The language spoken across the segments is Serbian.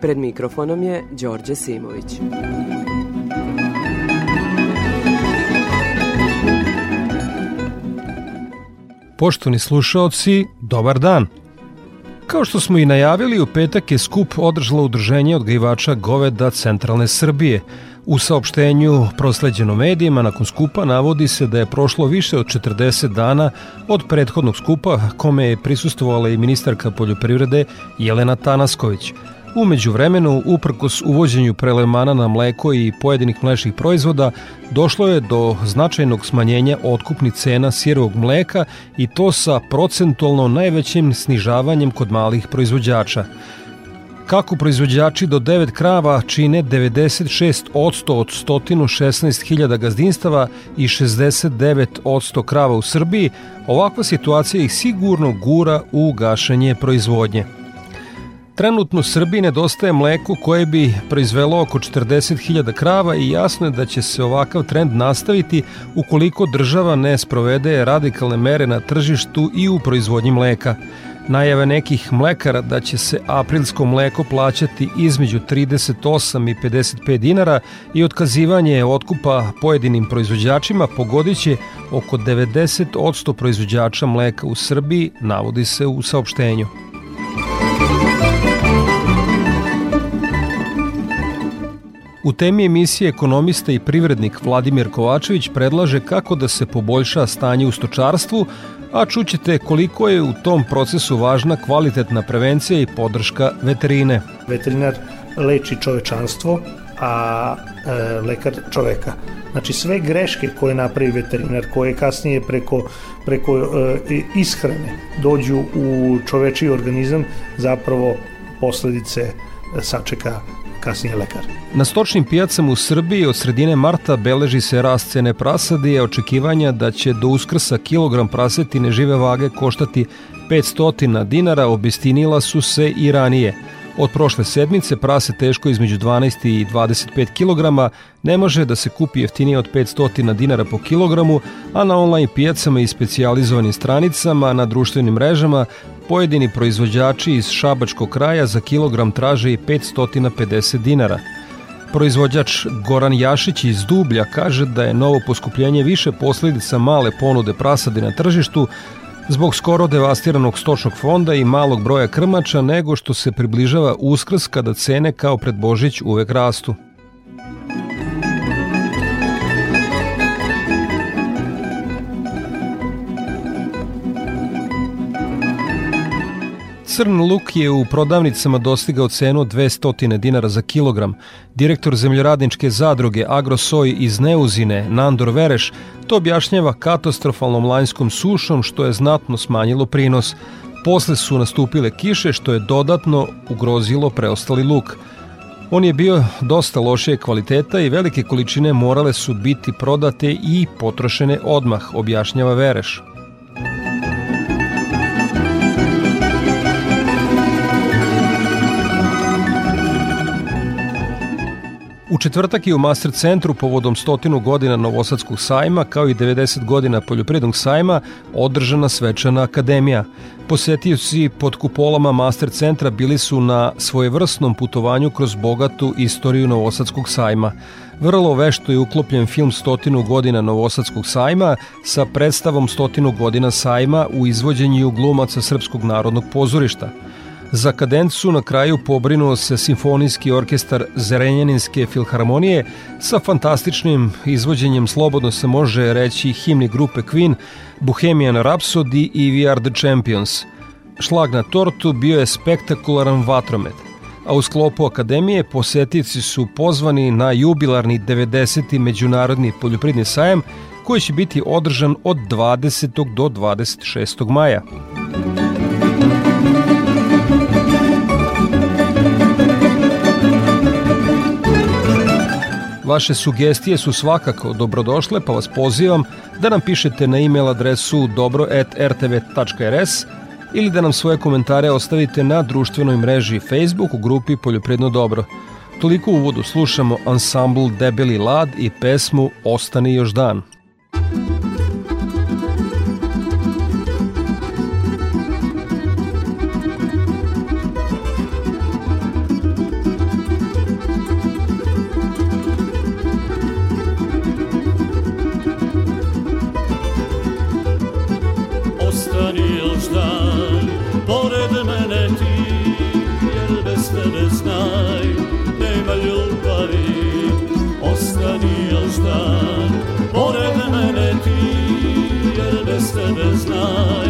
Pred mikrofonom je Đorđe Simović. Poštovni slušaoci, dobar dan. Kao što smo i najavili, u petak je skup održalo udruženje odgajivača goveda Centralne Srbije. U saopštenju prosleđeno medijima nakon skupa navodi se da je prošlo više od 40 dana od prethodnog skupa kome je prisustovala i ministarka poljoprivrede Jelena Tanasković – Umeđu vremenu, uprkos uvođenju prelemana na mleko i pojedinih mlečnih proizvoda, došlo je do značajnog smanjenja otkupnih cena sirovog mleka i to sa procentualno najvećim snižavanjem kod malih proizvođača. Kako proizvođači do 9 krava čine 96% od 116.000 gazdinstava i 69% krava u Srbiji, ovakva situacija ih sigurno gura u gašenje proizvodnje. Trenutno Srbiji nedostaje mleko koje bi proizvelo oko 40.000 krava i jasno je da će se ovakav trend nastaviti ukoliko država ne sprovede radikalne mere na tržištu i u proizvodnji mleka. Najave nekih mlekara da će se aprilsko mleko plaćati između 38 i 55 dinara i otkazivanje otkupa pojedinim proizvođačima pogodiće oko 90% proizvođača mleka u Srbiji, navodi se u saopštenju. U temi emisije ekonomista i privrednik Vladimir Kovačević predlaže kako da se poboljša stanje u stočarstvu, a čućete koliko je u tom procesu važna kvalitetna prevencija i podrška veterine. Veterinar leči čovečanstvo, a e, lekar čoveka. Znači sve greške koje napravi veterinar, koje kasnije preko, preko e, ishrane dođu u čovečiji organizam, zapravo posledice sačeka kasnije lekar. Na stočnim pijacama u Srbiji od sredine marta beleži se rast cene prasadi i očekivanja da će do uskrsa kilogram prasetine žive vage koštati 500 dinara obistinila su se i ranije. Od prošle sedmice prase teško između 12 i 25 kg ne može da se kupi jeftinije od 500 dinara po kilogramu, a na online pijacama i specijalizovanim stranicama na društvenim mrežama pojedini proizvođači iz Šabačkog kraja za kilogram traže i 550 dinara. Proizvođač Goran Jašić iz Dublja kaže da je novo poskupljenje više posledica male ponude prasadi na tržištu zbog skoro devastiranog stočnog fonda i malog broja krmača nego što se približava uskrs kada cene kao pred Božić uvek rastu. Crn luk je u prodavnicama dostigao cenu 200 dinara za kilogram. Direktor zemljoradničke zadruge Agrosoj iz Neuzine, Nandor Vereš, to objašnjava katastrofalnom lanjskom sušom što je znatno smanjilo prinos. Posle su nastupile kiše što je dodatno ugrozilo preostali luk. On je bio dosta lošije kvaliteta i velike količine morale su biti prodate i potrošene odmah, objašnjava Vereš. U četvrtak je u Master centru povodom stotinu godina Novosadskog sajma kao i 90 godina Poljoprivrednog sajma održana svečana akademija. Posetioci pod kupolama Master centra bili su na svojevrsnom putovanju kroz bogatu istoriju Novosadskog sajma. Vrlo vešto je uklopljen film Stotinu godina Novosadskog sajma sa predstavom Stotinu godina sajma u izvođenju glumaca Srpskog narodnog pozorišta – Za kadencu na kraju pobrinuo se Simfonijski orkestar Zrenjaninske filharmonije sa fantastičnim izvođenjem slobodno se može reći himni grupe Queen, Bohemian Rhapsody i We Are The Champions. Šlag na tortu bio je spektakularan vatromet, a u sklopu akademije posetici su pozvani na jubilarni 90. Međunarodni poljopridni sajam koji će biti održan od 20. do 26. maja. Vaše sugestije su svakako dobrodošle, pa vas pozivam da nam pišete na e-mail adresu dobro.rtv.rs ili da nam svoje komentare ostavite na društvenoj mreži Facebook u grupi Poljopredno dobro. Toliko uvodu slušamo ansambl Debeli Lad i pesmu Ostani još dan. tebe znaj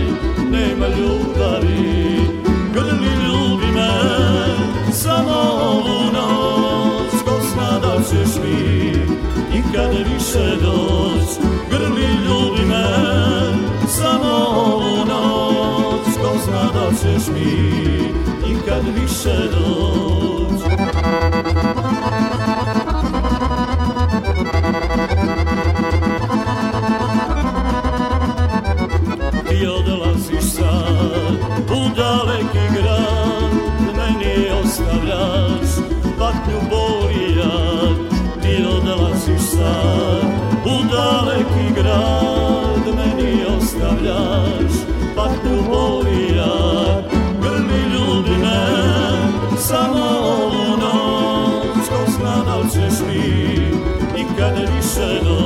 Nema ljubavi Grli ljubi me Samo ovu noć. Kosna da ćeš mi Nikad više doć? Grli ljubi me Samo ovu noć. Kosna da ćeš mi Nikad više doć? zaboravljaš Pa tu voli ja. Grli ljudi me Samo ovu noć Ko zna da ćeš mi Nikad više noć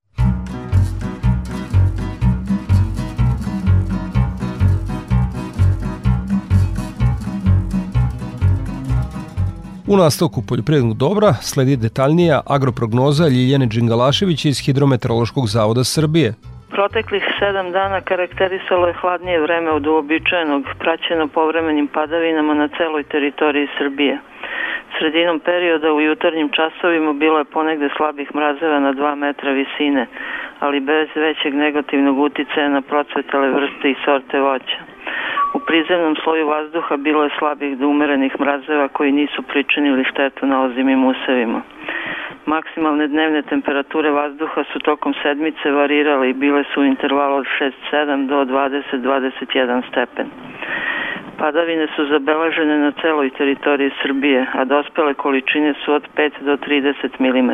U nastavku poljoprivrednog dobra sledi detaljnija agroprognoza Ljiljane Đingalaševića iz Hidrometeorološkog zavoda Srbije. Proteklih sedam dana karakterisalo je hladnije vreme od uobičajenog, praćeno povremenim padavinama na celoj teritoriji Srbije. Sredinom perioda u jutarnjim časovima bilo je ponegde slabih mrazeva na 2 metra visine, ali bez većeg negativnog uticaja na procvetale vrste i sorte voća. U prizemnom sloju vazduha bilo je slabih do umerenih mrazeva koji nisu pričinili štetu na ozimim usevima. Maksimalne dnevne temperature vazduha su tokom sedmice varirale i bile su u intervalu od 6-7 do 20-21 stepen. Padavine su zabeležene na celoj teritoriji Srbije, a dospele količine su od 5 do 30 mm.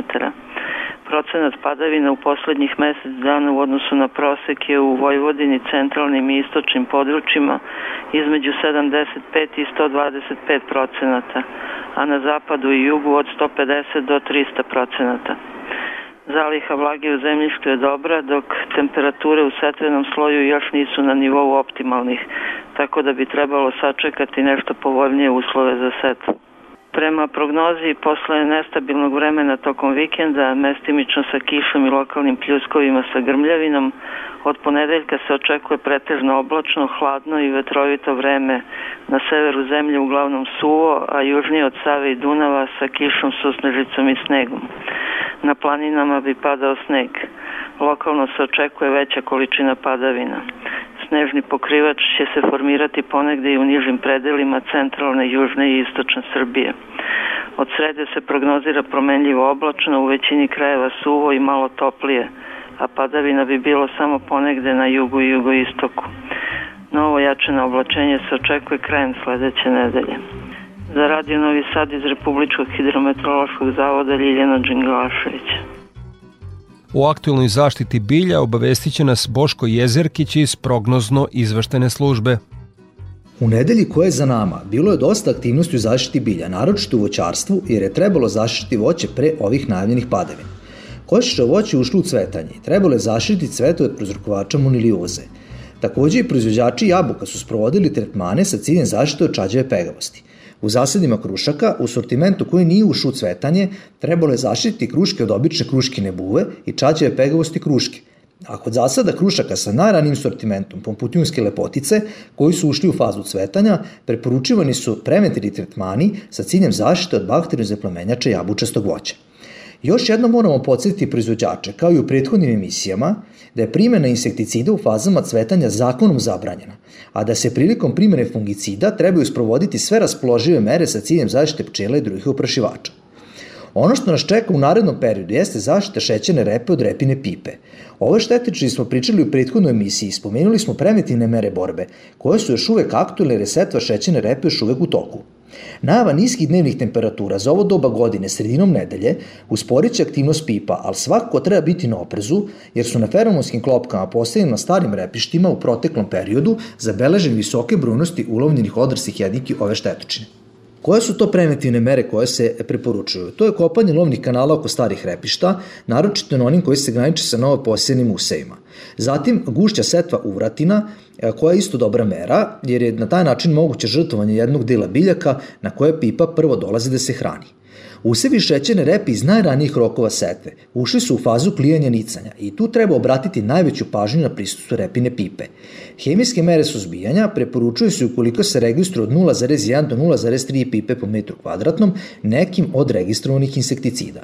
Procenat padavina u poslednjih mesec dana u odnosu na prosek je u Vojvodini, centralnim i istočnim područjima između 75 i 125 procenata, a na zapadu i jugu od 150 do 300 procenata. Zaliha vlage u zemljištu je dobra, dok temperature u setvenom sloju još nisu na nivou optimalnih, tako da bi trebalo sačekati nešto povoljnije uslove za setvu. Prema prognozi, posle nestabilnog vremena tokom vikenda, mestimično sa kišom i lokalnim pljuskovima sa grmljavinom, od ponedeljka se očekuje pretežno oblačno, hladno i vetrovito vreme. Na severu zemlje uglavnom suvo, a južnije od Save i Dunava sa kišom, susnežicom i snegom. Na planinama bi padao sneg. Lokalno se očekuje veća količina padavina. Snežni pokrivač će se formirati ponegde i u nižim predelima centralne, južne i istočne Srbije. Od srede se prognozira promenljivo oblačno, u većini krajeva suvo i malo toplije, a padavina bi bilo samo ponegde na jugu i jugoistoku. Novo jačeno oblačenje se očekuje krajem sledeće nedelje. Za Radio Novi Sad iz Republičkog hidrometeorološkog zavoda Ljiljana Đinglašević. O aktualnoj zaštiti bilja obavestit će nas Boško Jezerkić iz prognozno izveštene službe. U nedelji koja je za nama bilo je dosta aktivnosti u zaštiti bilja, naročito u voćarstvu, jer je trebalo zaštiti voće pre ovih najavljenih padavina. Košiće voće ušlo u cvetanje i trebalo je zaštiti cvete od prozrokovača monilioze. Takođe i proizvođači jabuka su sprovodili tretmane sa ciljem zaštite od čađeve pegavosti. U zasadima krušaka, u sortimentu koji nije ušao u cvetanje, trebalo je zaštiti kruške od obične kruškine buve i čađeve pegavosti kruške, A kod zasada krušaka sa najranijim sortimentom pomputijunske lepotice, koji su ušli u fazu cvetanja, preporučivani su preventivni tretmani sa ciljem zaštite od bakterijne zaplemenjača jabučastog voća. Još jedno moramo podsjetiti proizvođače, kao i u prethodnim emisijama, da je primjena insekticida u fazama cvetanja zakonom zabranjena, a da se prilikom primjene fungicida trebaju sprovoditi sve raspoložive mere sa ciljem zaštite pčela i drugih oprašivača. Ono što nas čeka u narednom periodu jeste zaštita šećerne repe od repine pipe. Ove štetični smo pričali u prethodnoj emisiji, spomenuli smo preventivne mere borbe, koje su još uvek aktualne jer je setva šećerne repe još uvek u toku. Najava niskih dnevnih temperatura za ovo doba godine sredinom nedelje usporit će aktivnost pipa, ali svakako treba biti na oprezu jer su na feromonskim klopkama postavljeni na starim repištima u proteklom periodu zabeleženi visoke brojnosti ulovljenih odrasih jedniki ove štetočine. Koje su to preventivne mere koje se preporučuju? To je kopanje lovnih kanala oko starih repišta, naročito na onim koji se graniče sa novo posjenim usejima. Zatim, gušća setva uvratina, e, koja je isto dobra mera, jer je na taj način moguće žrtvovanje jednog dela biljaka na koje pipa prvo dolazi da se hrani. Usevi šećerne repe iz najranijih rokova setve ušli su u fazu klijanja nicanja i tu treba obratiti najveću pažnju na prisustvo repine pipe. Hemijske mere suzbijanja preporučuju se ukoliko se registruje od 0,1 do 0,3 pipe po metru kvadratnom nekim od registrovanih insekticida.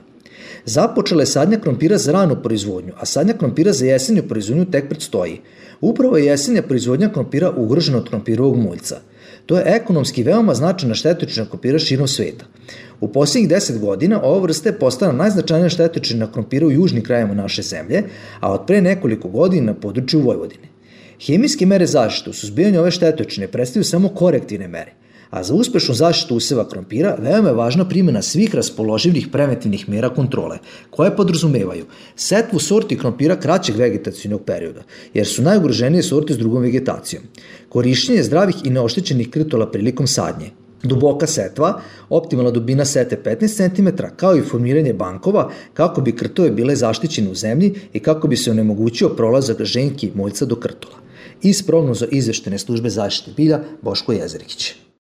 Započela je sadnja krompira za ranu proizvodnju, a sadnja krompira za jesenju proizvodnju tek predstoji. Upravo je jesenja proizvodnja krompira ugrožena od krompirovog muljca – To je ekonomski veoma značajna štetočina krompira širom sveta. U poslednjih 10 godina ova vrsta je postala najznačajnija štetočina krompira u južnim krajima naše zemlje, a od pre nekoliko godina na području Vojvodine. Hemijske mere zaštite u suzbijanju ove štetočine predstavljaju samo korektivne mere a za uspešnu zaštitu useva krompira veoma je važna primjena svih raspoloživih preventivnih mera kontrole, koje podrazumevaju setvu sorti krompira kraćeg vegetacijnog perioda, jer su najugroženije sorte s drugom vegetacijom, korišćenje zdravih i neoštećenih krtola prilikom sadnje, duboka setva, optimalna dubina sete 15 cm, kao i formiranje bankova kako bi krtove bile zaštićene u zemlji i kako bi se onemogućio prolazak ženki moljca do krtola. Iz prognoza izveštene službe zaštite bilja Boško Jezerić.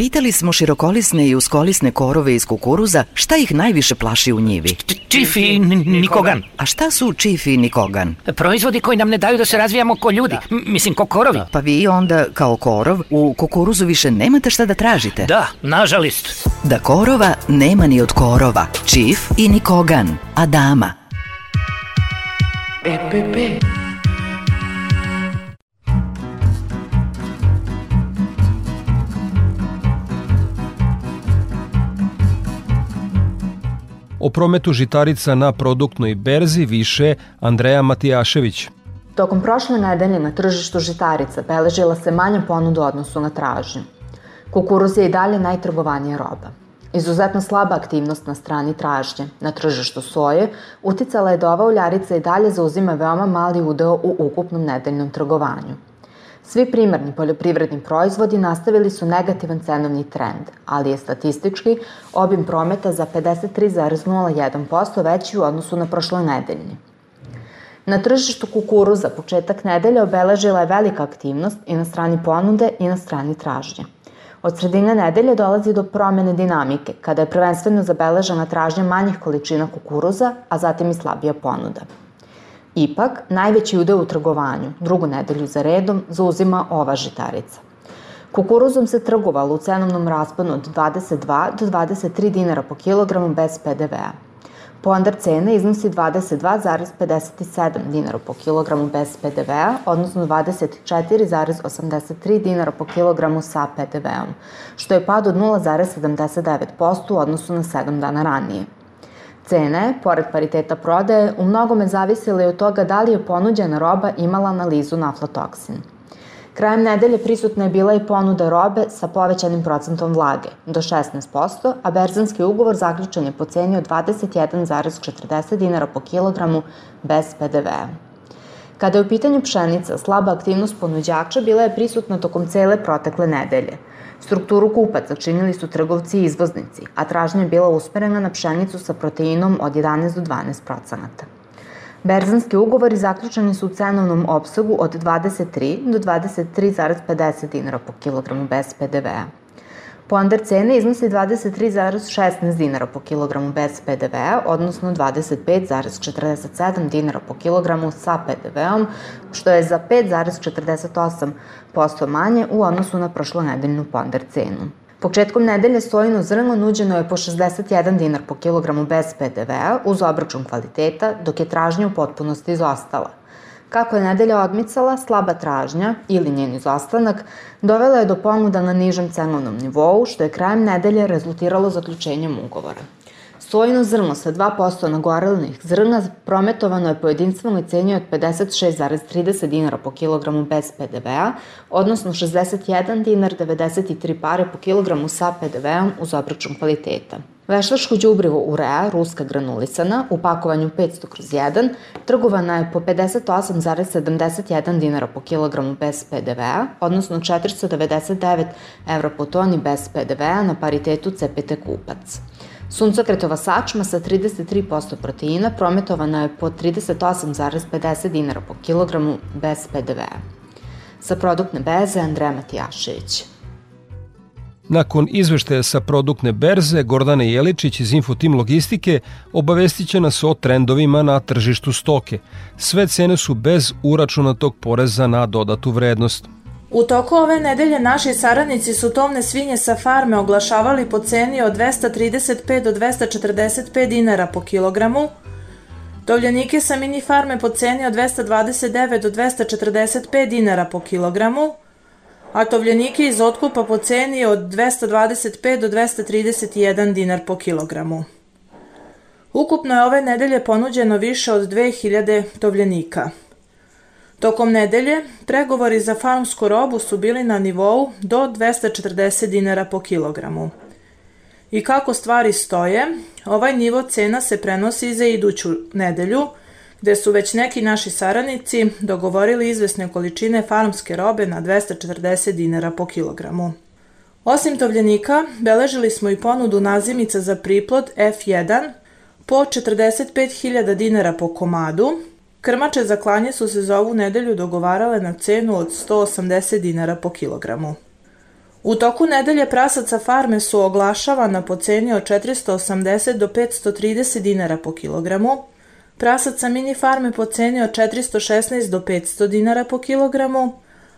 Pitali smo širokolisne i uskolisne korove iz kukuruza šta ih najviše plaši u njivi. Čif i nikogan. A šta su čif i nikogan? Proizvodi koji nam ne daju da se razvijamo ko ljudi. Mislim, ko korovi. Pa vi onda, kao korov, u kukuruzu više nemate šta da tražite. Da, nažalist. Da korova nema ni od korova. Čif i nikogan. Adama. EPP. O prometu žitarica na produktnoj berzi više Andreja Matijašević. Tokom prošle nedelje na tržištu žitarica beležila se manja ponuda u odnosu na tražnju. Kukuruz je i dalje najtrgovanija roba. Izuzetno slaba aktivnost na strani tražnje. Na tržištu soje uticala je da ova uljarica i dalje zauzima veoma mali udeo u ukupnom nedeljnom trgovanju. Svi primarni poljoprivredni proizvodi nastavili su negativan cenovni trend, ali je statistički obim prometa za 53,01% veći u odnosu na prošloj nedeljni. Na tržištu kukuruza početak nedelje obeležila je velika aktivnost i na strani ponude i na strani tražnje. Od sredine nedelje dolazi do promene dinamike, kada je prvenstveno zabeležena tražnja manjih količina kukuruza, a zatim i slabija ponuda. Ipak, najveći udeo u trgovanju, drugu nedelju za redom, zauzima ova žitarica. Kukuruzom se trgovalo u cenovnom rasponu od 22 do 23 dinara po kilogramu bez PDV-a. Pondar cene iznosi 22,57 dinara po kilogramu bez PDV-a, odnosno 24,83 dinara po kilogramu sa PDV-om, što je pad od 0,79% u odnosu na 7 dana ranije. Cene, pored pariteta prodaje, u mnogome zavisile od toga da li je ponuđena roba imala analizu na aflatoksin. Krajem nedelje prisutna je bila i ponuda robe sa povećanim procentom vlage, do 16%, a berzanski ugovor zaključen je po ceni od 21,40 dinara po kilogramu bez PDV-a. Kada je u pitanju pšenica, slaba aktivnost ponuđača bila je prisutna tokom cele protekle nedelje. Strukturu kupaca činili su trgovci i izvoznici, a tražnja je bila usmerena na pšenicu sa proteinom od 11 do 12 procenata. Berzanski ugovori zaključeni su u cenovnom opsegu od 23 do 23,50 dinara po kilogramu bez PDV-a. Ponder cene iznosi 23,16 dinara po kilogramu bez PDV-a, odnosno 25,47 dinara po kilogramu sa PDV-om, što je za 5,48% manje u odnosu na prošlonedeljnu ponder cenu. Početkom nedelje sojino zrno nuđeno je po 61 dinar po kilogramu bez PDV-a uz obračun kvaliteta, dok je tražnja u potpunosti izostala. Kako je nedelja odmicala, slaba tražnja ili njen izostanak dovela je do ponuda na nižem cenovnom nivou, što je krajem nedelje rezultiralo zaključenjem ugovora. Sojino zrno sa 2% nagorelnih zrna prometovano je po jedinstvenoj ceni od 56,30 dinara po kilogramu bez PDV-a, odnosno 61 dinar 93 pare po kilogramu sa PDV-om uz obračun kvaliteta. Veštačko đubrivo urea, ruska granulisana, u pakovanju 500 kroz 1, trgovana je po 58,71 dinara po kilogramu bez PDV-a, odnosno 499 evra po toni bez PDV-a na paritetu CPT kupac. Suncokretova sačma sa 33% proteina prometovana je po 38,50 dinara po kilogramu bez PDV-a. Sa produktne beze Andreja Matijašević. Nakon izveštaja sa produktne berze, Gordane Jeličić iz Infotim Logistike obavestit će nas o trendovima na tržištu stoke. Sve cene su bez uračunatog poreza na dodatu vrednost. U toku ove nedelje naši saradnici su tovne svinje sa farme oglašavali po ceni od 235 do 245 dinara po kilogramu, tovljenike sa mini farme po ceni od 229 do 245 dinara po kilogramu, a tovljenike iz otkupa po ceni od 225 do 231 dinar po kilogramu. Ukupno je ove nedelje ponuđeno više od 2000 tovljenika. Tokom nedelje, pregovori za farmsku robu su bili na nivou do 240 dinara po kilogramu. I kako stvari stoje, ovaj nivo cena se prenosi za iduću nedelju, gde su već neki naši saradnici dogovorili izvesne količine farmske robe na 240 dinara po kilogramu. Osim tovljenika, beležili smo i ponudu nazimica za priplod F1 po 45.000 dinara po komadu, Krmače za klanje su se za ovu nedelju dogovarale na cenu od 180 dinara po kilogramu. U toku nedelje prasaca farme su oglašavana po ceni od 480 do 530 dinara po kilogramu, prasaca mini farme po ceni od 416 do 500 dinara po kilogramu,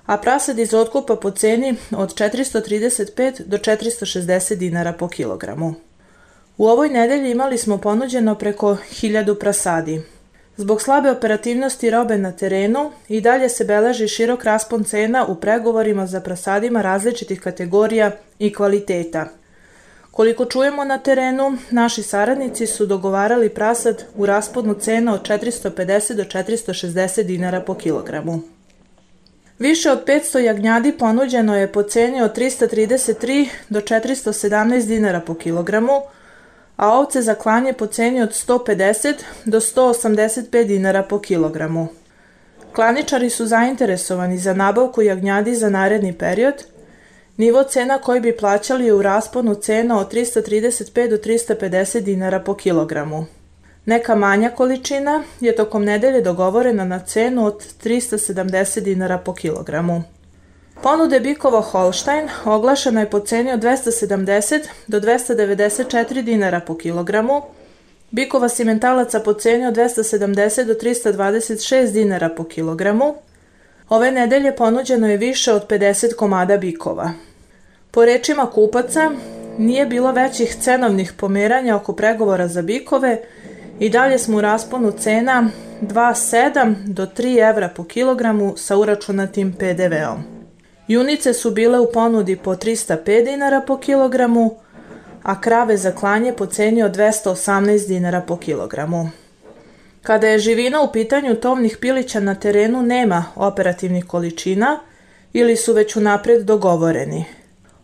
a prasad iz otkupa po ceni od 435 do 460 dinara po kilogramu. U ovoj nedelji imali smo ponuđeno preko 1000 prasadi. Zbog slabe operativnosti robe na terenu i dalje se beleži širok raspon cena u pregovorima za prasadima različitih kategorija i kvaliteta. Koliko čujemo na terenu, naši saradnici su dogovarali prasad u rasponu cena od 450 do 460 dinara po kilogramu. Više od 500 jagnjadi ponuđeno je po ceni od 333 do 417 dinara po kilogramu, a ovce za klanje po ceni od 150 do 185 dinara po kilogramu. Klaničari su zainteresovani za nabavku jagnjadi za naredni period. Nivo cena koji bi plaćali je u rasponu cena od 335 do 350 dinara po kilogramu. Neka manja količina je tokom nedelje dogovorena na cenu od 370 dinara po kilogramu. Ponude bikova Holstein oglašena je po ceni od 270 do 294 dinara po kilogramu, bikova simentalaca po ceni od 270 do 326 dinara po kilogramu. Ove nedelje ponuđeno je više od 50 komada bikova. Po rečima kupaca, nije bilo većih cenovnih pomeranja oko pregovora za bikove i dalje smo u rasponu cena 2,7 do 3 evra po kilogramu sa uračunatim PDV-om. Junice su bile u ponudi po 305 dinara po kilogramu, a krave za klanje po ceni od 218 dinara po kilogramu. Kada je živina u pitanju tovnih pilića na terenu nema operativnih količina ili su već unapred dogovoreni.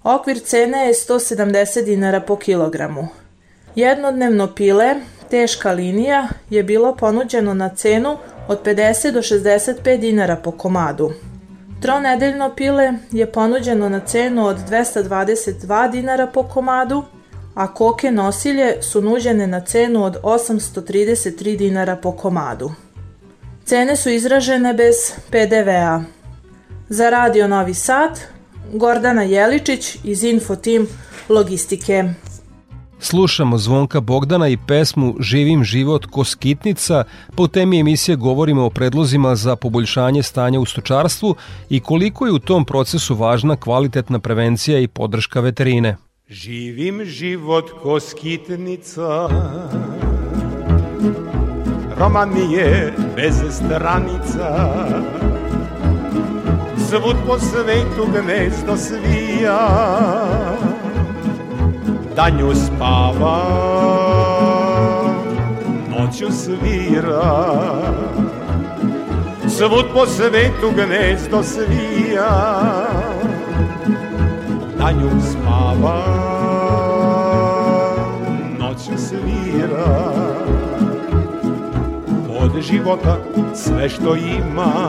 Okvir cene je 170 dinara po kilogramu. Jednodnevno pile, teška linija, je bilo ponuđeno na cenu od 50 do 65 dinara po komadu. Tronedeljno pile je ponuđeno na cenu od 222 dinara po komadu, a koke nosilje su nuđene na cenu od 833 dinara po komadu. Cene su izražene bez PDV-a. Za Radio Novi Sad, Gordana Jeličić iz Infotim Logistike. Slušamo Zvonka Bogdana i pesmu Živim život ko skitnica. Po temi emisije govorimo o predlozima za poboljšanje stanja u stočarstvu i koliko je u tom procesu važna kvalitetna prevencija i podrška veterine. Živim život ko skitnica. Roman mi je bez stranica. Svud po svetu gnezdo svija. Danju spava, noću svira. Svud po svetu gnezdo svija, danju spava, noću svira. Od života sve što ima,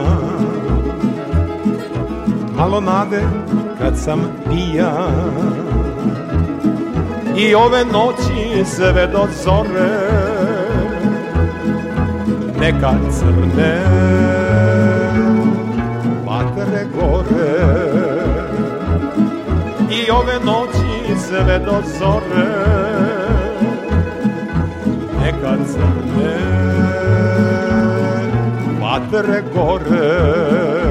malo nade kad sam pijan i ove noći sve do zore. Neka crne vatre gore ove noći sve do zore. Neka crne vatre gore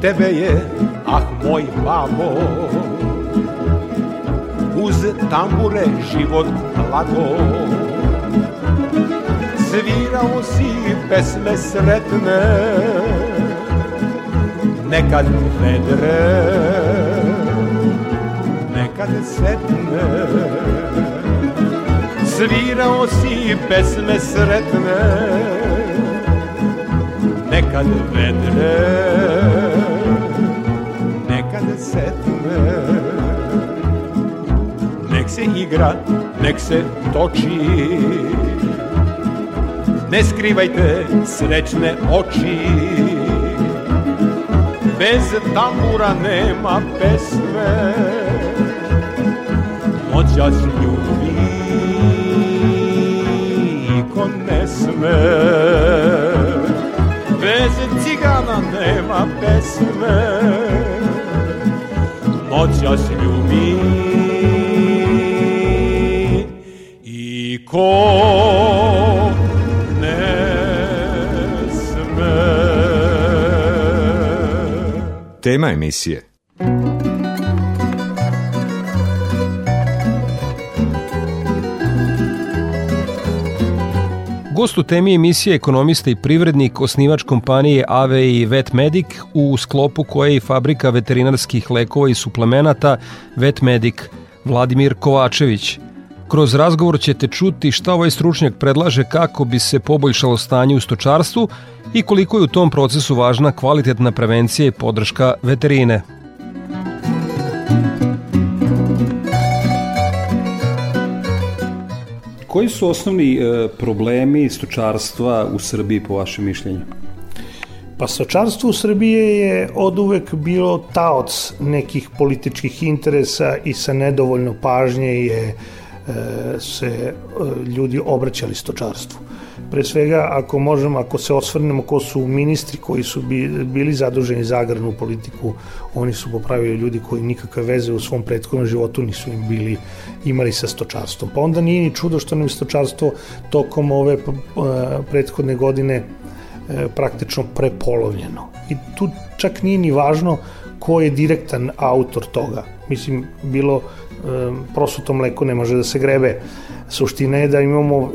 tebe je, ah moj babo, uz tambure život lago. Svirao si pesme sretne, nekad vedre, nekad setne. Svirao si pesme sretne, nekad vedre, Nek se igra, nek se toči. Ne skrivajte srećne oči. Bez tambura nema pesme. Noćas ljubi ko ne sme. Bez cigana nema pesme noćas ljubi i ko ne sme. Tema emisije Gost u temi emisije ekonomista i privrednik, osnivač kompanije AVE i Vetmedic, u sklopu koje je fabrika veterinarskih lekova i suplemenata Vetmedic, Vladimir Kovačević. Kroz razgovor ćete čuti šta ovaj stručnjak predlaže kako bi se poboljšalo stanje u stočarstvu i koliko je u tom procesu važna kvalitetna prevencija i podrška veterine. Koji su osnovni e, problemi stočarstva u Srbiji po vašem mišljenju? Pa stočarstvo u Srbije je od uvek bilo taoc nekih političkih interesa i sa nedovoljno pažnje je e, se e, ljudi obraćali stočarstvu. Pre svega, ako možemo, ako se osvrnemo ko su ministri koji su bili zaduženi za agrarnu politiku, oni su popravili ljudi koji nikakve veze u svom prethodnom životu nisu im bili imali sa stočarstvom. Pa onda nije ni čudo što nam stočarstvo tokom ove e, prethodne godine e, praktično prepolovljeno. I tu čak nije ni važno ko je direktan autor toga. Mislim, bilo e, prosuto mleko ne može da se grebe Suština je da imamo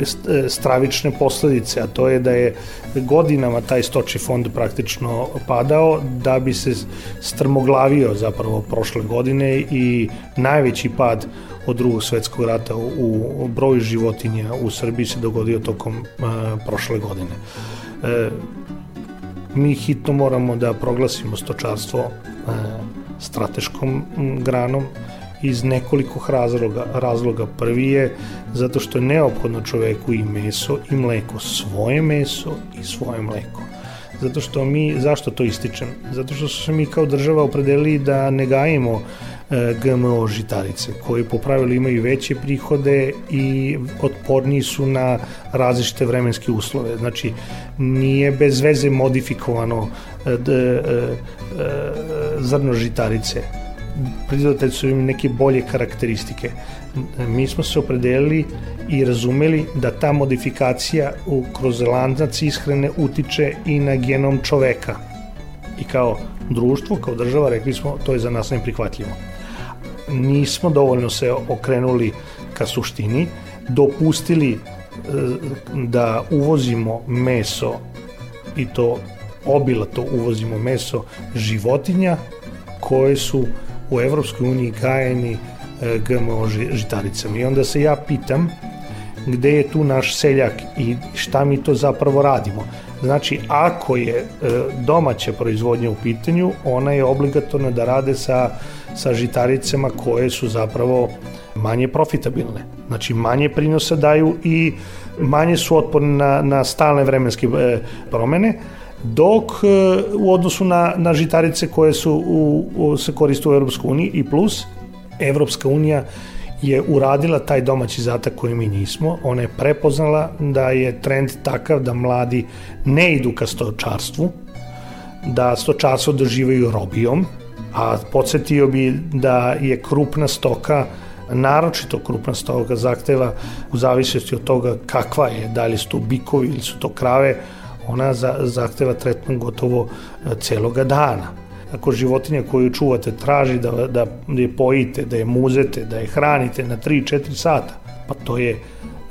stravične posledice, a to je da je godinama taj stočni fond praktično padao da bi se strmoglavio zapravo prošle godine i najveći pad od drugog svetskog rata u broju životinja u Srbiji se dogodio tokom a, prošle godine. E, mi hitno moramo da proglasimo stočarstvo strateškom granom iz nekoliko razloga. Razloga prvi je zato što je neophodno čoveku i meso i mleko, svoje meso i svoje mleko. Zato što mi, zašto to ističem? Zato što su se mi kao država opredelili da ne gajimo e, GMO žitarice, koje po pravilu imaju veće prihode i otporniji su na različite vremenske uslove. Znači, nije bez veze modifikovano e, e, zrno žitarice pridodate su im neke bolje karakteristike. Mi smo se opredelili i razumeli da ta modifikacija u, kroz landac ishrane utiče i na genom čoveka. I kao društvo, kao država, rekli smo, to je za nas neprihvatljivo. Nismo dovoljno se okrenuli ka suštini, dopustili e, da uvozimo meso i to obilato uvozimo meso životinja koje su u Evropskoj uniji gajeni e, GMO žitaricama. I onda se ja pitam gde je tu naš seljak i šta mi to zapravo radimo. Znači, ako je e, domaća proizvodnja u pitanju, ona je obligatorna da rade sa, sa žitaricama koje su zapravo manje profitabilne. Znači, manje prinosa daju i manje su otporne na, na stalne vremenske e, promene dok e, u odnosu na, na žitarice koje su u, u, se koriste u Europskoj uniji i plus Evropska unija je uradila taj domaći zatak koji mi nismo. Ona je prepoznala da je trend takav da mladi ne idu ka stočarstvu, da stočarstvo doživaju robijom, a podsjetio bi da je krupna stoka naročito krupna stoka zahteva u zavisnosti od toga kakva je, da li su to bikovi ili su to krave, ona za, zahteva tretman gotovo e, celoga dana. Ako životinja koju čuvate traži da, da je pojite, da je muzete, da je hranite na 3-4 sata, pa to je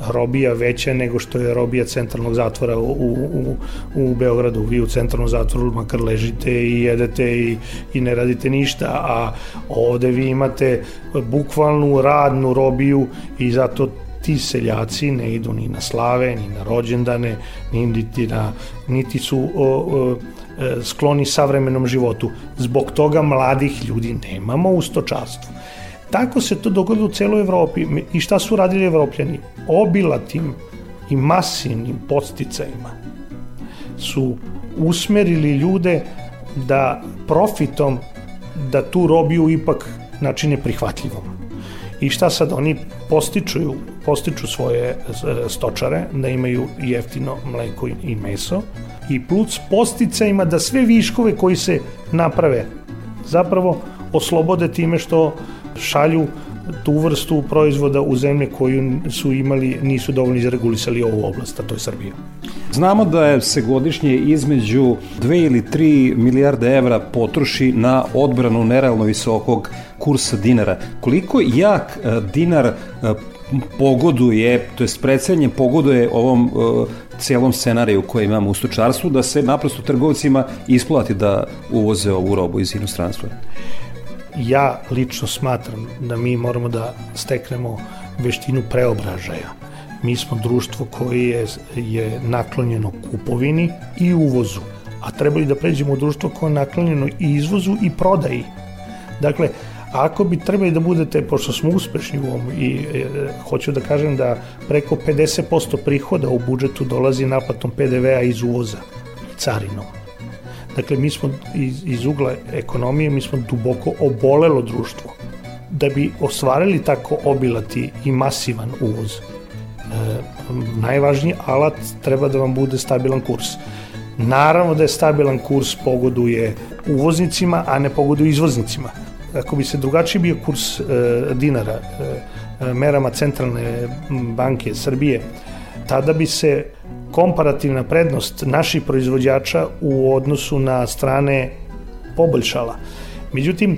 robija veća nego što je robija centralnog zatvora u, u, u Beogradu. Vi u centralnom zatvoru makar ležite i jedete i, i ne radite ništa, a ovde vi imate bukvalnu radnu robiju i zato ti seljaci ne idu ni na slave, ni na rođendane, ni niti, na, niti su o, o, e, skloni savremenom životu. Zbog toga mladih ljudi nemamo u stočarstvu. Tako se to dogodilo u celoj Evropi. I šta su radili evropljani? Obilatim i masivnim posticajima su usmerili ljude da profitom da tu robiju ipak načine prihvatljivom. I šta sad oni postičuju, postiču svoje e, stočare da imaju jeftino mleko i meso. I plus posticajima da sve viškove koji se naprave zapravo oslobode time što šalju tu vrstu proizvoda u zemlje koju su imali, nisu dovoljno izregulisali ovu oblast, a to je Srbija. Znamo da je se godišnje između 2 ili 3 milijarde evra potroši na odbranu nerealno visokog kursa dinara. Koliko jak e, dinar e, pogoduje, to jest predsednje pogoduje ovom uh, celom scenariju koji imamo u stočarstvu, da se naprosto trgovcima isplati da uvoze ovu robu iz inostranstva? Ja lično smatram da mi moramo da steknemo veštinu preobražaja. Mi smo društvo koje je, je naklonjeno kupovini i uvozu, a trebali da pređemo u društvo koje je naklonjeno i izvozu i prodaji. Dakle, ako bi trebali da budete, pošto smo uspešni u ovom i e, hoću da kažem da preko 50% prihoda u budžetu dolazi naplatom PDV-a iz uvoza, carinom. Dakle, mi smo iz, iz ugla ekonomije, mi smo duboko obolelo društvo. Da bi ostvarili tako obilati i masivan uvoz, e, najvažniji alat treba da vam bude stabilan kurs. Naravno da je stabilan kurs pogoduje uvoznicima, a ne pogoduje izvoznicima. Ako bi se drugačiji bio kurs e, dinara e, e merama centralne banke Srbije, tada bi se komparativna prednost naših proizvođača u odnosu na strane poboljšala. Međutim,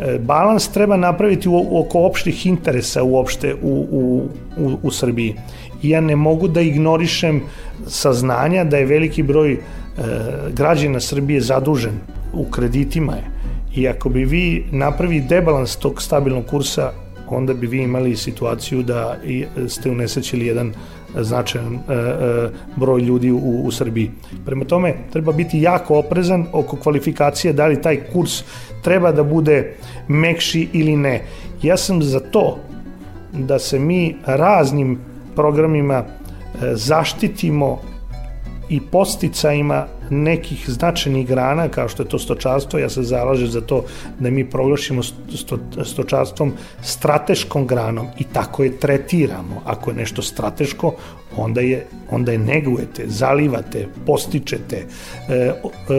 e, balans treba napraviti oko opštih interesa uopšte u, u, u, u Srbiji. I ja ne mogu da ignorišem saznanja da je veliki broj e, građana Srbije zadužen u kreditima je. I ako bi vi napravi debalans tog stabilnog kursa, onda bi vi imali situaciju da ste unesećili jedan značajan e, e, broj ljudi u, u Srbiji. Prema tome, treba biti jako oprezan oko kvalifikacije da li taj kurs treba da bude mekši ili ne. Ja sam za to da se mi raznim programima e, zaštitimo i posticajima nekih značajnih grana kao što je to stočarstvo, ja se zalažem za to da mi proglašimo sto, stočarstvom strateškom granom i tako je tretiramo. Ako je nešto strateško, onda je, onda je negujete, zalivate, postičete, e, e,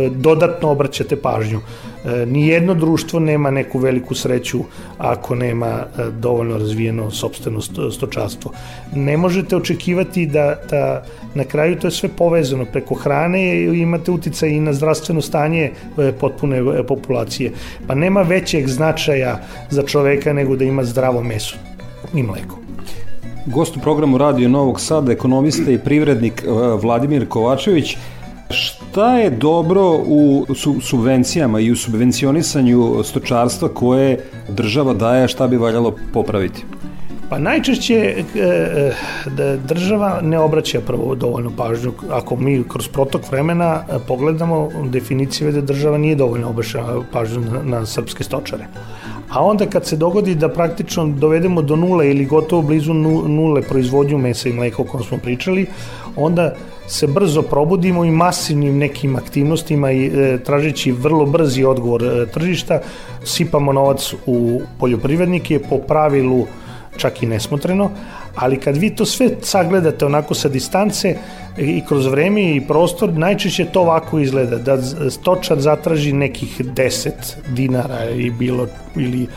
dodatno obraćate pažnju. E, nijedno društvo nema neku veliku sreću ako nema dovoljno razvijeno sobstveno stočarstvo. Ne možete očekivati da, da na kraju to je sve povezano preko hrane imate uticaj i na zdravstveno stanje potpune populacije. Pa nema većeg značaja za čoveka nego da ima zdravo meso i mleko. Gost u programu Radio Novog Sada, ekonomista i privrednik e, Vladimir Kovačević. Šta je dobro u subvencijama i u subvencionisanju stočarstva koje država daje, šta bi valjalo popraviti? Pa najčešće e, e, da država ne obraća prvo dovoljno pažnju. Ako mi kroz protok vremena e, pogledamo, definicije da država nije dovoljno obraća pažnju na, na srpske stočare. A onda kad se dogodi da praktično dovedemo do nule ili gotovo blizu nule proizvodnju mesa i mleka o kojem smo pričali, onda se brzo probudimo i masivnim nekim aktivnostima i e, tražeći vrlo brzi odgovor e, tržišta, sipamo novac u poljoprivrednike po pravilu čak i nesmotreno, ali kad vi to sve sagledate onako sa distance i kroz vreme i prostor, najčešće to ovako izgleda, da stočar zatraži nekih 10 dinara i bilo, ili e,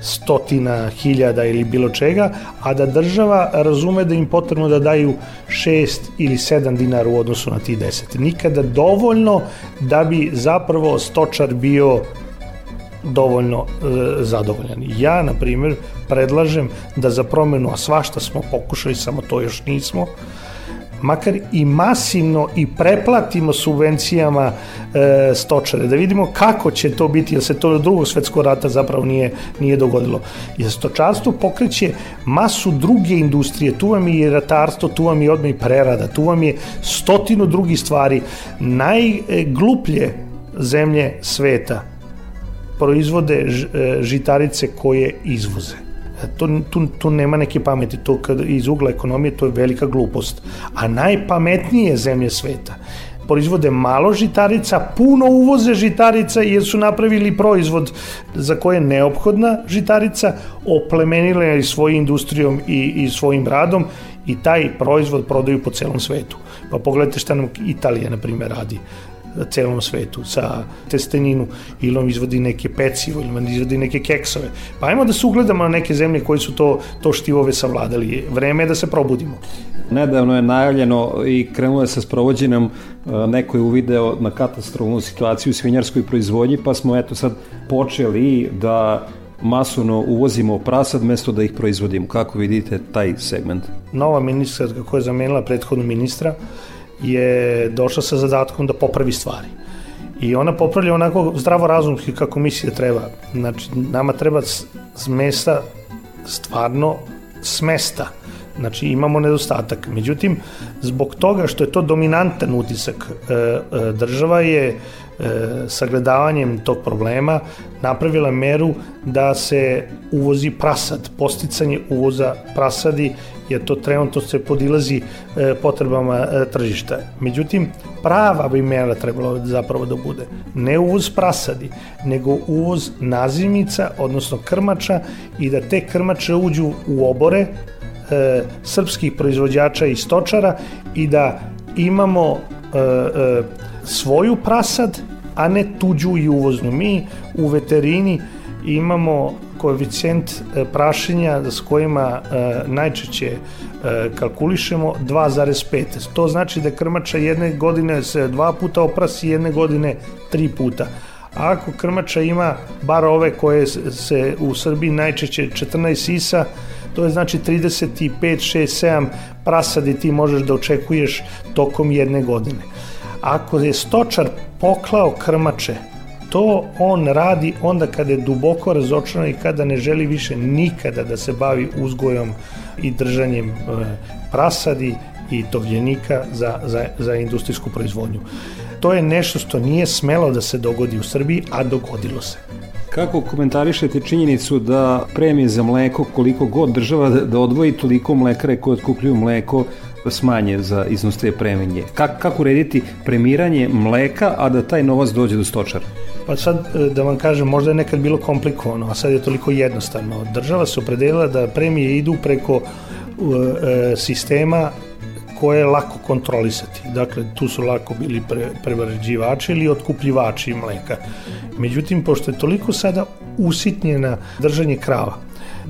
stotina hiljada ili bilo čega, a da država razume da im potrebno da daju 6 ili 7 dinara u odnosu na ti 10. Nikada dovoljno da bi zapravo stočar bio dovoljno e, zadovoljan. Ja, na primjer, predlažem da za promenu, a svašta smo pokušali, samo to još nismo, makar i masivno i preplatimo subvencijama e, stočare, da vidimo kako će to biti, jer se to od drugog svetskog rata zapravo nije, nije dogodilo. Jer stočarstvo pokreće masu druge industrije, tu vam je i ratarstvo, tu vam je odmah i prerada, tu vam je stotinu drugih stvari. Najgluplje zemlje sveta proizvode e, žitarice koje izvoze. To, tu, tu nema neke pameti, to kad iz ugla ekonomije to je velika glupost. A najpametnije zemlje sveta proizvode malo žitarica, puno uvoze žitarica jer su napravili proizvod za koje je neophodna žitarica, oplemenile svojom industrijom i, i svojim radom i taj proizvod prodaju po celom svetu. Pa pogledajte šta nam Italija, na primjer, radi celom svetu sa testeninu ili on izvodi neke pecivo ili on izvodi neke keksove. Pa ajmo da se ugledamo na neke zemlje koji su to, to štivove savladali. Vreme je da se probudimo. Nedavno je najavljeno i krenulo je sa sprovođenjem e, neko je uvideo na katastrofalnu situaciju u svinjarskoj proizvodnji, pa smo eto sad počeli da masovno uvozimo prasad mesto da ih proizvodimo. Kako vidite taj segment? Nova ministra koja je zamenila prethodnu ministra je došla sa zadatkom da popravi stvari. I ona popravlja onako zdravo razumski kako misli da treba. Znači, nama treba s mesta stvarno smesta. Znači imamo nedostatak. Međutim, zbog toga što je to dominantan utisak, e, e, država je sagledavanjem tog problema napravila meru da se uvozi prasad, posticanje uvoza prasadi jer to trenutno se podilazi e, potrebama e, tržišta. Međutim, prava bi mera trebalo zapravo da bude ne uvoz prasadi, nego uvoz nazimica, odnosno krmača i da te krmače uđu u obore e, srpskih proizvođača i stočara i da imamo e, e, svoju prasad, a ne tuđu i uvoznu. Mi u veterini imamo koeficijent e, prašenja s kojima e, najčešće e, kalkulišemo 2,5. To znači da krmača jedne godine se dva puta oprasi, jedne godine tri puta. A ako krmača ima bar ove koje se u Srbiji najčešće 14 sisa, to je znači 35, 6, 7 prasadi ti možeš da očekuješ tokom jedne godine. Ako je stočar poklao krmače To on radi onda kada je duboko razočaran i kada ne želi više nikada da se bavi uzgojom i držanjem e, prasadi i tovljenika za, za, za industrijsku proizvodnju. To je nešto što nije smelo da se dogodi u Srbiji, a dogodilo se. Kako komentarišete činjenicu da premije za mleko, koliko god država da, da odvoji toliko mlekare koje otkupljuju mleko, smanje za iznos te premije? Kako, kako urediti premiranje mleka, a da taj novac dođe do stočara? Pa sad e, da vam kažem, možda je nekad bilo komplikovano, a sad je toliko jednostavno. Država se opredelila da premije idu preko e, sistema koje je lako kontrolisati. Dakle, tu su lako bili pre, prevarađivači ili otkupljivači mleka. Međutim, pošto je toliko sada usitnjena držanje krava,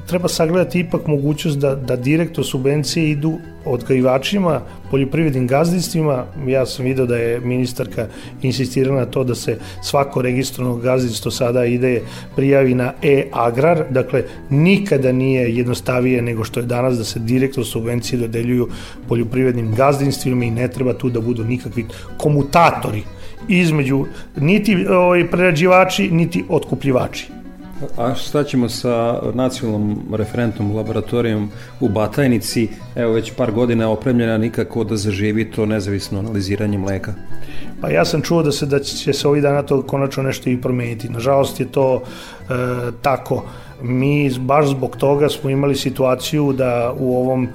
treba sagledati ipak mogućnost da, da direktno subvencije idu odgajivačima, poljoprivrednim gazdinstvima. Ja sam video da je ministarka insistirala na to da se svako registrovano gazdinstvo sada ide prijavi na e-agrar, dakle nikada nije jednostavije nego što je danas da se direktno subvencije dodeljuju poljoprivrednim gazdinstvima i ne treba tu da budu nikakvi komutatori između niti ovaj, prerađivači, niti otkupljivači. A šta ćemo sa nacionalnom referentnom laboratorijom u Batajnici? Evo već par godina je opremljena nikako da zaživi to nezavisno analiziranje mleka. Pa ja sam čuo da se da će se ovih dana to konačno nešto i promeniti. Nažalost je to e, tako. Mi baš zbog toga smo imali situaciju da u ovom e,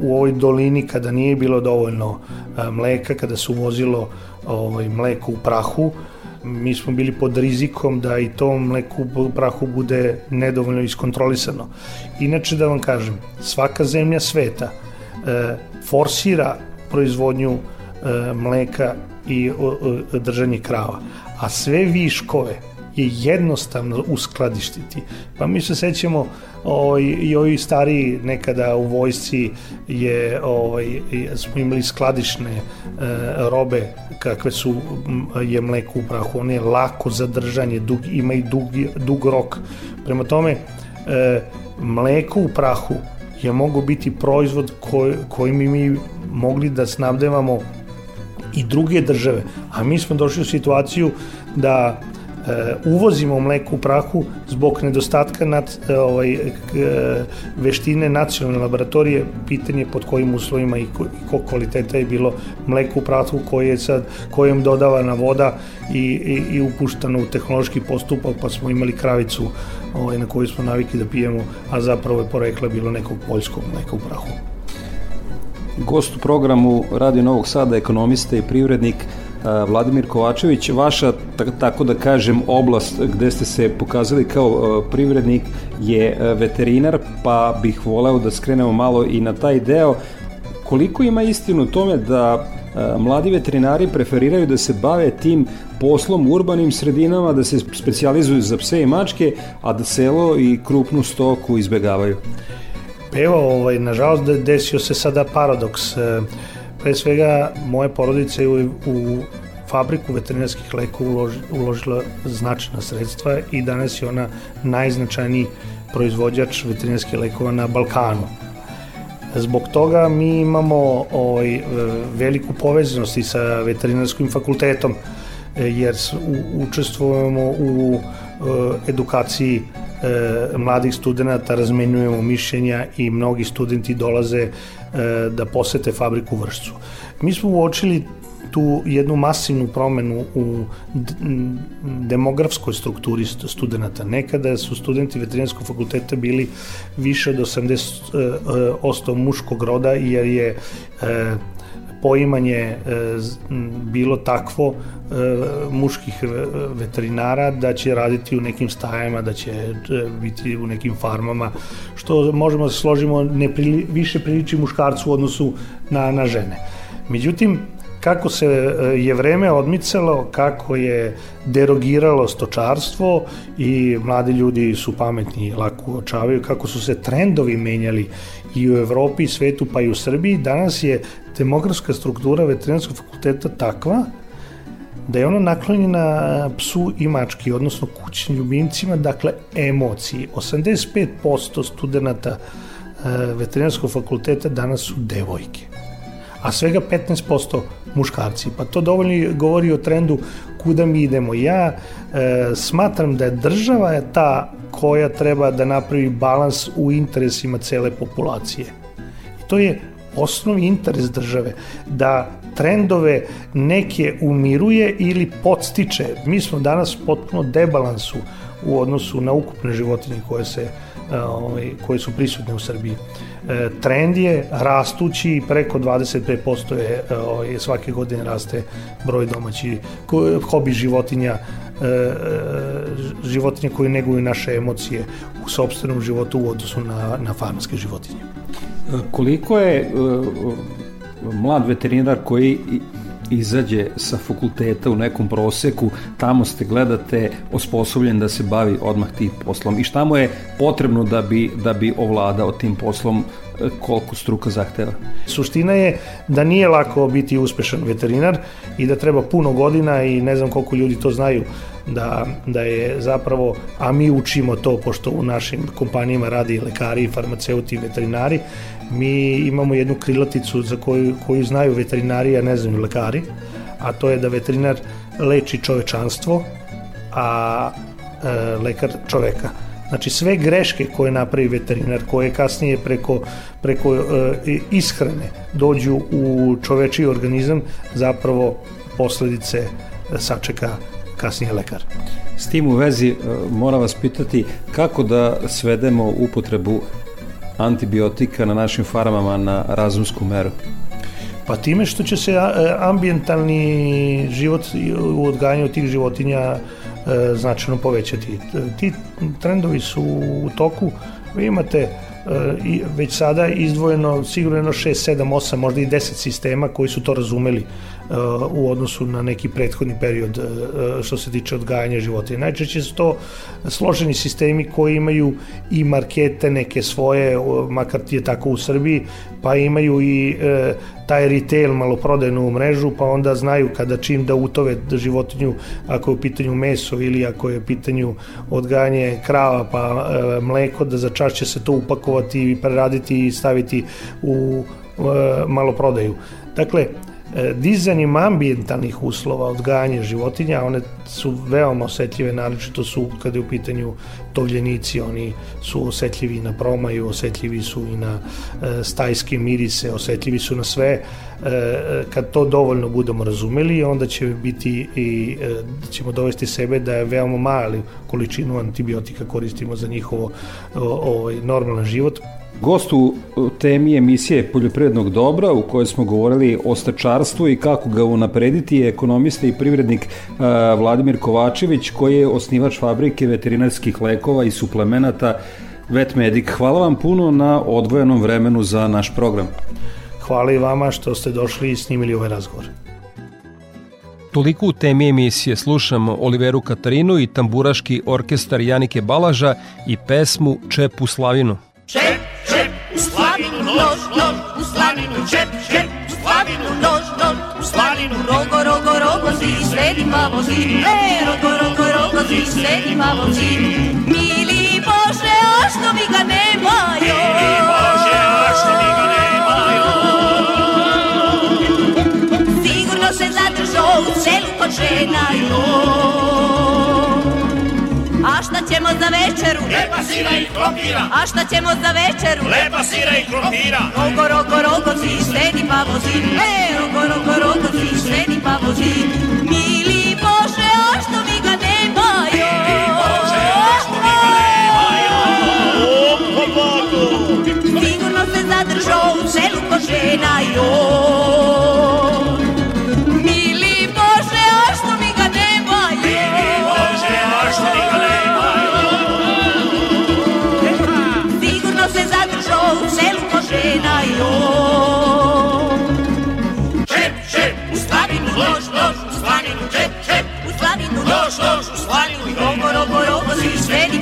u ovoj dolini kada nije bilo dovoljno e, mleka, kada se uvozilo ovaj mleko u prahu, mi smo bili pod rizikom da i to mleku u prahu bude nedovoljno iskontrolisano. Inače da vam kažem, svaka zemlja sveta e, forsira proizvodnju e, mleka i o, o, držanje krava, a sve viškove je jednostavno uskladištiti. Pa mi se sećamo ovaj, i ovi stariji nekada u vojsci je, ovaj, smo imali skladišne e, robe kakve su je mleko u prahu. On je lako za držanje, dug, ima i dug, dug rok. Prema tome, e, mleko u prahu je mogo biti proizvod koj, kojim mi mogli da snabdevamo i druge države. A mi smo došli u situaciju da uvozimo mleko u prahu zbog nedostatka nad, e, ovaj, e, veštine nacionalne laboratorije, pitanje pod kojim uslovima i ko kvaliteta je bilo mleko u prahu koje je sad, kojem dodavana voda i, i, i upuštano u tehnološki postupak, pa smo imali kravicu ovaj, na koju smo naviki da pijemo, a zapravo je porekla bilo nekog poljskog mleka u prahu. Gost u programu Radio Novog Sada, ekonomista i privrednik Vladimir Kovačević, vaša, tako da kažem, oblast gde ste se pokazali kao privrednik je veterinar, pa bih voleo da skrenemo malo i na taj deo. Koliko ima istinu tome da mladi veterinari preferiraju da se bave tim poslom u urbanim sredinama, da se specializuju za pse i mačke, a da selo i krupnu stoku izbegavaju? Pa evo, ovaj, nažalost, desio se sada paradoks. E, Pre svega, moje porodice u, u fabriku veterinarskih lekova ulož, uložila značajna sredstva i danas je ona najznačajniji proizvođač veterinarskih lekova na Balkanu. Zbog toga mi imamo ovaj, veliku povezanost i sa veterinarskim fakultetom, jer učestvujemo u edukaciji mladih studenta, razmenjujemo mišljenja i mnogi studenti dolaze e, da posete fabriku Vršcu. Mi smo uočili tu jednu masivnu promenu u demografskoj strukturi studenta. Nekada su studenti veterinarskog fakulteta bili više od 80% muškog roda jer je poimanje bilo takvo muških veterinara da će raditi u nekim stajama, da će biti u nekim farmama, što možemo da složimo ne prili, više priliči muškarcu u odnosu na, na žene. Međutim, kako se e, je vreme odmicalo, kako je derogiralo stočarstvo i mladi ljudi su pametni lako uočavaju, kako su se trendovi menjali i u Evropi, i svetu, pa i u Srbiji, danas je demografska struktura veterinarskog fakulteta takva da je ono naklonjena psu i mački, odnosno kućnim ljubimcima, dakle emociji. 85% studenta e, veterinarskog fakulteta danas su devojke a svega 15% muškarci. Pa to dovoljno govori o trendu kuda mi idemo. Ja e, smatram da je država je ta koja treba da napravi balans u interesima cele populacije. I to je osnovni interes države, da trendove neke umiruje ili podstiče. Mi smo danas potpuno debalansu u odnosu na ukupne životinje koje se ovaj, koje su prisutne u Srbiji. E, trend je rastući, preko 25% je ovaj, svake godine raste broj domaći hobi životinja e, e, životinje koje neguju naše emocije u sobstvenom životu u odnosu na, na farmarske životinje. Koliko je mlad veterinar koji izađe sa fakulteta u nekom proseku, tamo ste gledate osposobljen da se bavi odmah tim poslom i šta mu je potrebno da bi, da bi ovladao tim poslom e, koliko struka zahteva? Suština je da nije lako biti uspešan veterinar i da treba puno godina i ne znam koliko ljudi to znaju da, da je zapravo, a mi učimo to pošto u našim kompanijama radi lekari, farmaceuti veterinari, mi imamo jednu krilaticu za koju, koju znaju veterinari, a ne znaju lekari, a to je da veterinar leči čovečanstvo, a e, lekar čoveka. Znači sve greške koje napravi veterinar, koje kasnije preko, preko e, ishrane dođu u čovečiji organizam, zapravo posledice sačeka kasnije lekar. S tim u vezi e, mora vas pitati kako da svedemo upotrebu antibiotika na našim farmama na razumsku meru? Pa time što će se ambientalni život u odgajanju tih životinja e, značajno povećati. Ti trendovi su u toku. Vi imate e, i već sada izdvojeno sigurno 6, 7, 8, možda i 10 sistema koji su to razumeli u odnosu na neki prethodni period e, što se tiče odgajanja životinja. Najčešće su to složeni sistemi koji imaju i markete neke svoje, makar ti je tako u Srbiji, pa imaju i e, taj retail maloprodajnu mrežu, pa onda znaju kada čim da utove životinju, ako je u pitanju meso ili ako je u pitanju odgajanje krava, pa e, mleko, da za čas će se to upakovati i preraditi i staviti u maloprodaju. Dakle, E, dizanjem ambijentalnih uslova odgajanja životinja, one su veoma osetljive, naročito su kada je u pitanju tovljenici, oni su osetljivi na promaju, osetljivi su i na e, stajske mirise, osetljivi su na sve. E, kad to dovoljno budemo razumeli, onda će biti i da ćemo dovesti sebe da je veoma mali količinu antibiotika koristimo za njihovo ovaj, normalan život. Gost u temi emisije Poljoprivrednog dobra u kojoj smo govorili o stačarstvu i kako ga unaprediti je ekonomista i privrednik Vladimir Kovačević koji je osnivač fabrike veterinarskih lekova i suplemenata Vetmedik. Hvala vam puno na odvojenom vremenu za naš program. Hvala i vama što ste došli i snimili ovaj razgovor. Toliko u temi emisije slušamo Oliveru Katarinu i tamburaški orkestar Janike Balaža i pesmu Čep u Slavinu. Čep, čep, čep, u slavinu nož, nož, u slavinu rogo, rogo, rogo, zi, sledi malo zi, e, rogo, rogo, rogo, zi, sledi malo zi. Mili Bože, a što mi ga nemaju? Mili Bože, a što mi ga nemaju? Sigurno se zadržao u selu kod žena, A šta ćemo za večeru? Lepa sira i krompira. A šta ćemo za večeru? Lepa sira i krompira. Rogo, rogo, rogo, si sredi pa vozi. E, rogo, rogo, rogo, si sredi pa vozi. Mili Bože, a što mi ga nemaju? Mili Bože, a što mi ga nemaju? O, pobogu. Sigurno se zadržao u selu ko žena, joj.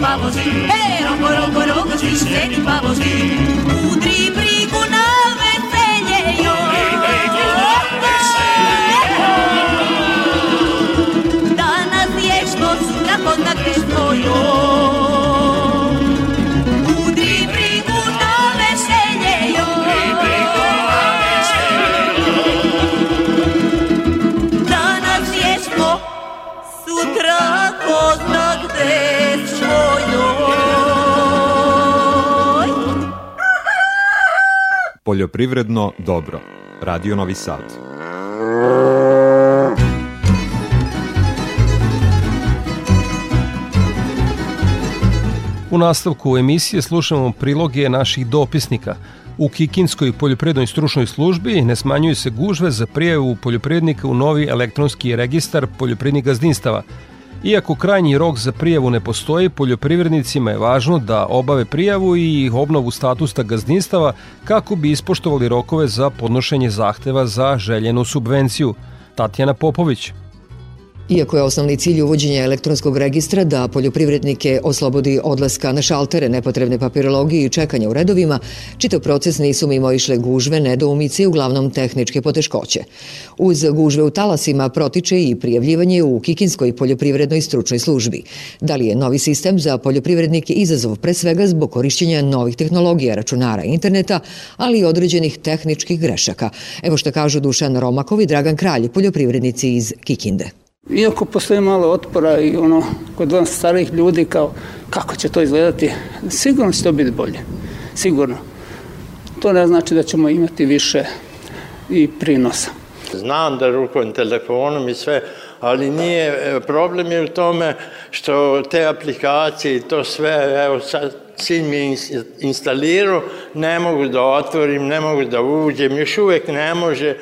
Sredi pa vozi. E, rogo, rogo, rogo, si sredi pa vozi. Udri brigu na veselje, joj. Danas je što sutra kod kristo, Poljoprivredno dobro. Radio Novi Sad. U nastavku emisije slušamo priloge naših dopisnika. U Kikinskoj poljoprivrednoj stručnoj službi ne smanjuju se gužve za prijavu poljoprivrednika u novi elektronski registar poljoprivrednih gazdinstava. Iako krajnji rok za prijavu ne postoji, poljoprivrednicima je važno da obave prijavu i obnovu statusta gazdinstava kako bi ispoštovali rokove za podnošenje zahteva za željenu subvenciju. Tatjana Popović. Iako je osnovni cilj uvođenja elektronskog registra da poljoprivrednike oslobodi odlaska na šaltere, nepotrebne papirologije i čekanja u redovima, čitav proces nisu mimo išle gužve, nedoumice i uglavnom tehničke poteškoće. Uz gužve u talasima protiče i prijavljivanje u Kikinskoj poljoprivrednoj stručnoj službi. Da li je novi sistem za poljoprivrednike izazov pre svega zbog korišćenja novih tehnologija, računara i interneta, ali i određenih tehničkih grešaka? Evo što kažu Dušan Romakov i Dragan Kralj, poljoprivrednici iz Kikinde. Iako postoji malo otpora i ono kod nas starih ljudi kao kako će to izgledati, sigurno će to biti bolje. Sigurno. To ne znači da ćemo imati više i prinosa. Znam da rukujem telefonom i sve, ali nije, e, problem je u tome što te aplikacije i to sve, evo sad sin mi instalirao, ne mogu da otvorim, ne mogu da uđem, još uvek ne može.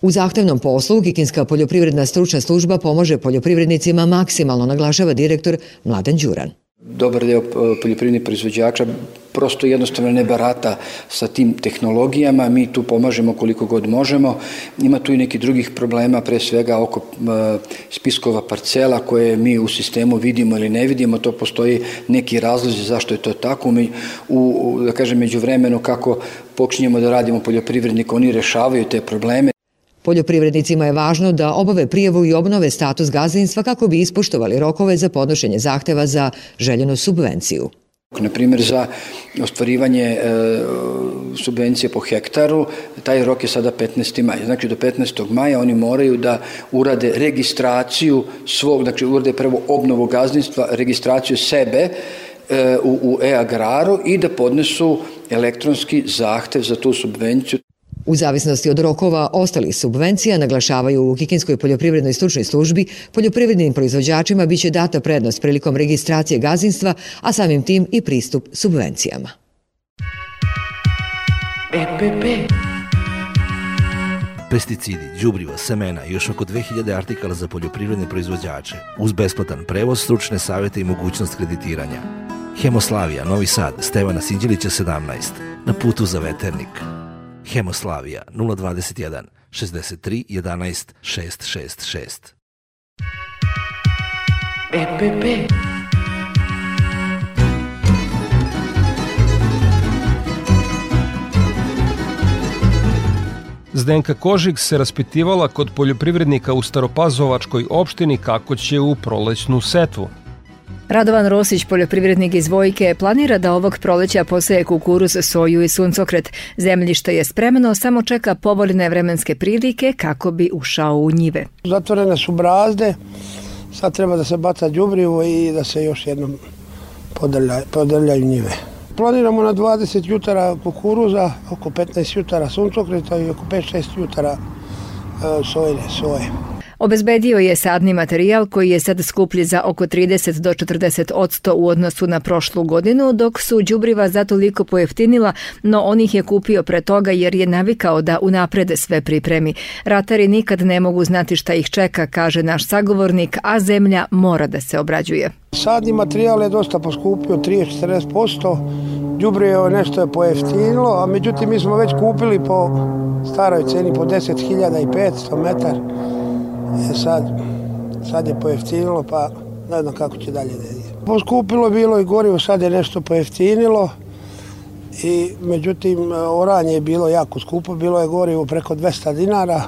U zahtevnom poslu Kikinska poljoprivredna stručna služba pomaže poljoprivrednicima maksimalno, naglašava direktor Mladen Đuran. dobar deo e, poljoprivrednih proizvođača prosto jednostavno ne barata sa tim tehnologijama, mi tu pomažemo koliko god možemo. Ima tu i neki drugih problema, pre svega oko e, spiskova parcela koje mi u sistemu vidimo ili ne vidimo, to postoji neki razlozi zašto je to tako. Mi, u, da kažem, među vremenu kako počinjemo da radimo poljoprivrednika, oni rešavaju te probleme. Poljoprivrednicima je važno da obave prijavu i obnove status gazdinstva kako bi ispoštovali rokove za podnošenje zahteva za željenu subvenciju. Na primjer, za ostvarivanje e, subvencije po hektaru, taj rok je sada 15. maj. Znači, do 15. maja oni moraju da urade registraciju svog, znači urade prvo obnovu gazdinstva, registraciju sebe e, u, u e-agraru i da podnesu elektronski zahtev za tu subvenciju. U zavisnosti od rokova ostalih subvencija, naglašavaju u Kikinskoj poljoprivrednoj stručnoj službi, poljoprivrednim proizvođačima biće data prednost prilikom registracije gazdinstva, a samim tim i pristup subvencijama. EPP. Pesticidi, đubriva, semena i još oko 2000 artikala za poljoprivredne proizvođače, uz besplatan prevoz, stručne savete i mogućnost kreditiranja. Hemoslavija, Novi Sad, Stevana Sinđelića 17, na putu za veternik. Hemoslavija 021 63 11 666. EPP. Zdenka Kožik se raspitivala kod poljoprivrednika u Staropazovačkoj opštini kako će u prolećnu setvu. Radovan Rosić, poljoprivrednik iz Vojke, planira da ovog proleća poseje kukuruz, soju i suncokret. Zemljište je spremno, samo čeka povoljne vremenske prilike kako bi ušao u njive. Zatvorene su brazde, sad treba da se baca đubrivo i da se još jednom podrljaju, podrljaju njive. Planiramo na 20 jutara kukuruza, oko 15 jutara suncokreta i oko 5-6 jutara e, sojne soje. Obezbedio je sadni materijal koji je sad skuplji za oko 30 do 40 odsto u odnosu na prošlu godinu, dok su đubriva za toliko pojeftinila, no on ih je kupio pre toga jer je navikao da unaprede sve pripremi. Ratari nikad ne mogu znati šta ih čeka, kaže naš sagovornik, a zemlja mora da se obrađuje. Sadni materijal je dosta poskupio, 30-40%, đubrivo nešto je pojeftinilo, a međutim mi smo već kupili po staroj ceni po 10.500 metar E sad, sad je pojeftinilo, pa ne znam kako će dalje da ide. Poskupilo bilo i gorivo, sad je nešto pojeftinilo i međutim oranje je bilo jako skupo, bilo je gorivo preko 200 dinara,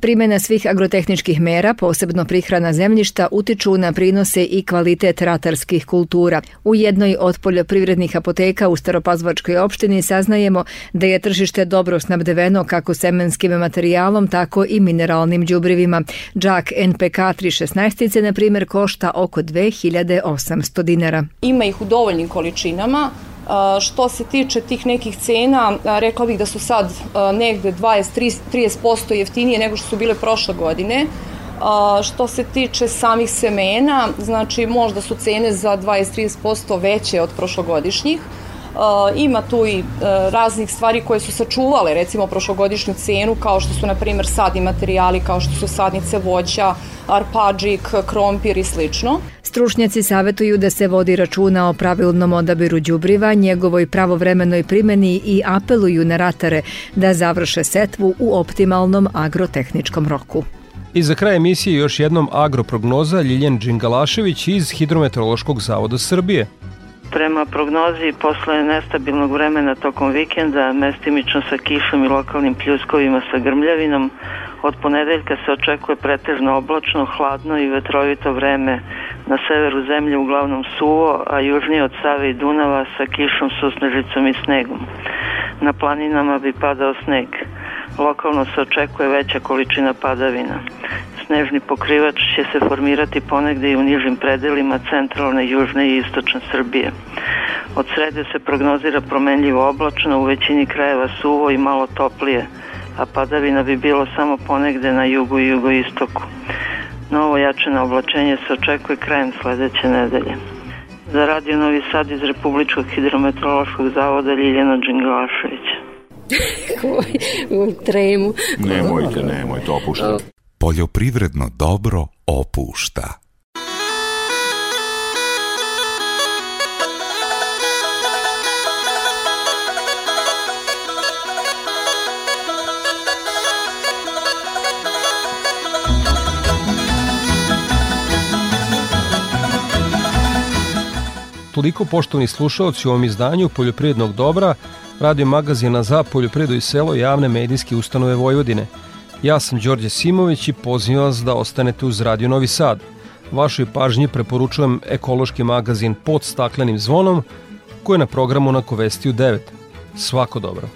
Primena svih agrotehničkih mera, posebno prihrana zemljišta, utiču na prinose i kvalitet ratarskih kultura. U jednoj od poljoprivrednih apoteka u Staropazvačkoj opštini saznajemo da je tržište dobro snabdeveno kako semenskim materijalom, tako i mineralnim đubrivima. Džak NPK 316, na primjer, košta oko 2800 dinara. Ima ih u dovoljnim količinama, Što se tiče tih nekih cena, rekla bih da su sad negde 20-30% jeftinije nego što su bile prošle godine. Što se tiče samih semena, znači možda su cene za 20-30% veće od prošlogodišnjih. Ima tu i raznih stvari koje su sačuvale recimo prošlogodišnju cenu kao što su na primjer sadni materijali kao što su sadnice voća, arpađik, krompir i slično. Stručnjaci savetuju da se vodi računa o pravilnom odabiru đubriva, njegovoj pravovremenoj primeni i apeluju na ratare da završe setvu u optimalnom agrotehničkom roku. I za kraj emisije još jednom agroprognoza Ljiljen Đingalašević iz Hidrometeorološkog zavoda Srbije. Prema prognozi, posle nestabilnog vremena tokom vikenda, mestimično sa kišom i lokalnim pljuskovima sa grmljavinom, od ponedeljka se očekuje pretežno oblačno, hladno i vetrovito vreme na severu zemlje uglavnom suvo, a južnije od Save i Dunava sa kišom, susnežicom i snegom. Na planinama bi padao sneg. Lokalno se očekuje veća količina padavina. Snežni pokrivač će se formirati ponegde i u nižim predelima centralne, južne i istočne Srbije. Od srede se prognozira promenljivo oblačno, u većini krajeva suvo i malo toplije, a padavina bi bilo samo ponegde na jugu i jugoistoku. Novo jačeno oblačenje se očekuje krajem sledeće nedelje. Za Radio Novi Sad iz Republičkog hidrometeorološkog zavoda Ljiljana Đinglašević. u tremu. Nemojte, nemojte, opušta. Poljoprivredno dobro opušta. Toliko poštovni slušalci u ovom izdanju Poljoprivrednog dobra, radio magazina za poljoprivredu i selo javne medijske ustanove Vojvodine. Ja sam Đorđe Simović i pozivam vas da ostanete uz Radio Novi Sad. Vašoj pažnji preporučujem ekološki magazin pod staklenim zvonom koji je na programu na Kovestiju 9. Svako dobro.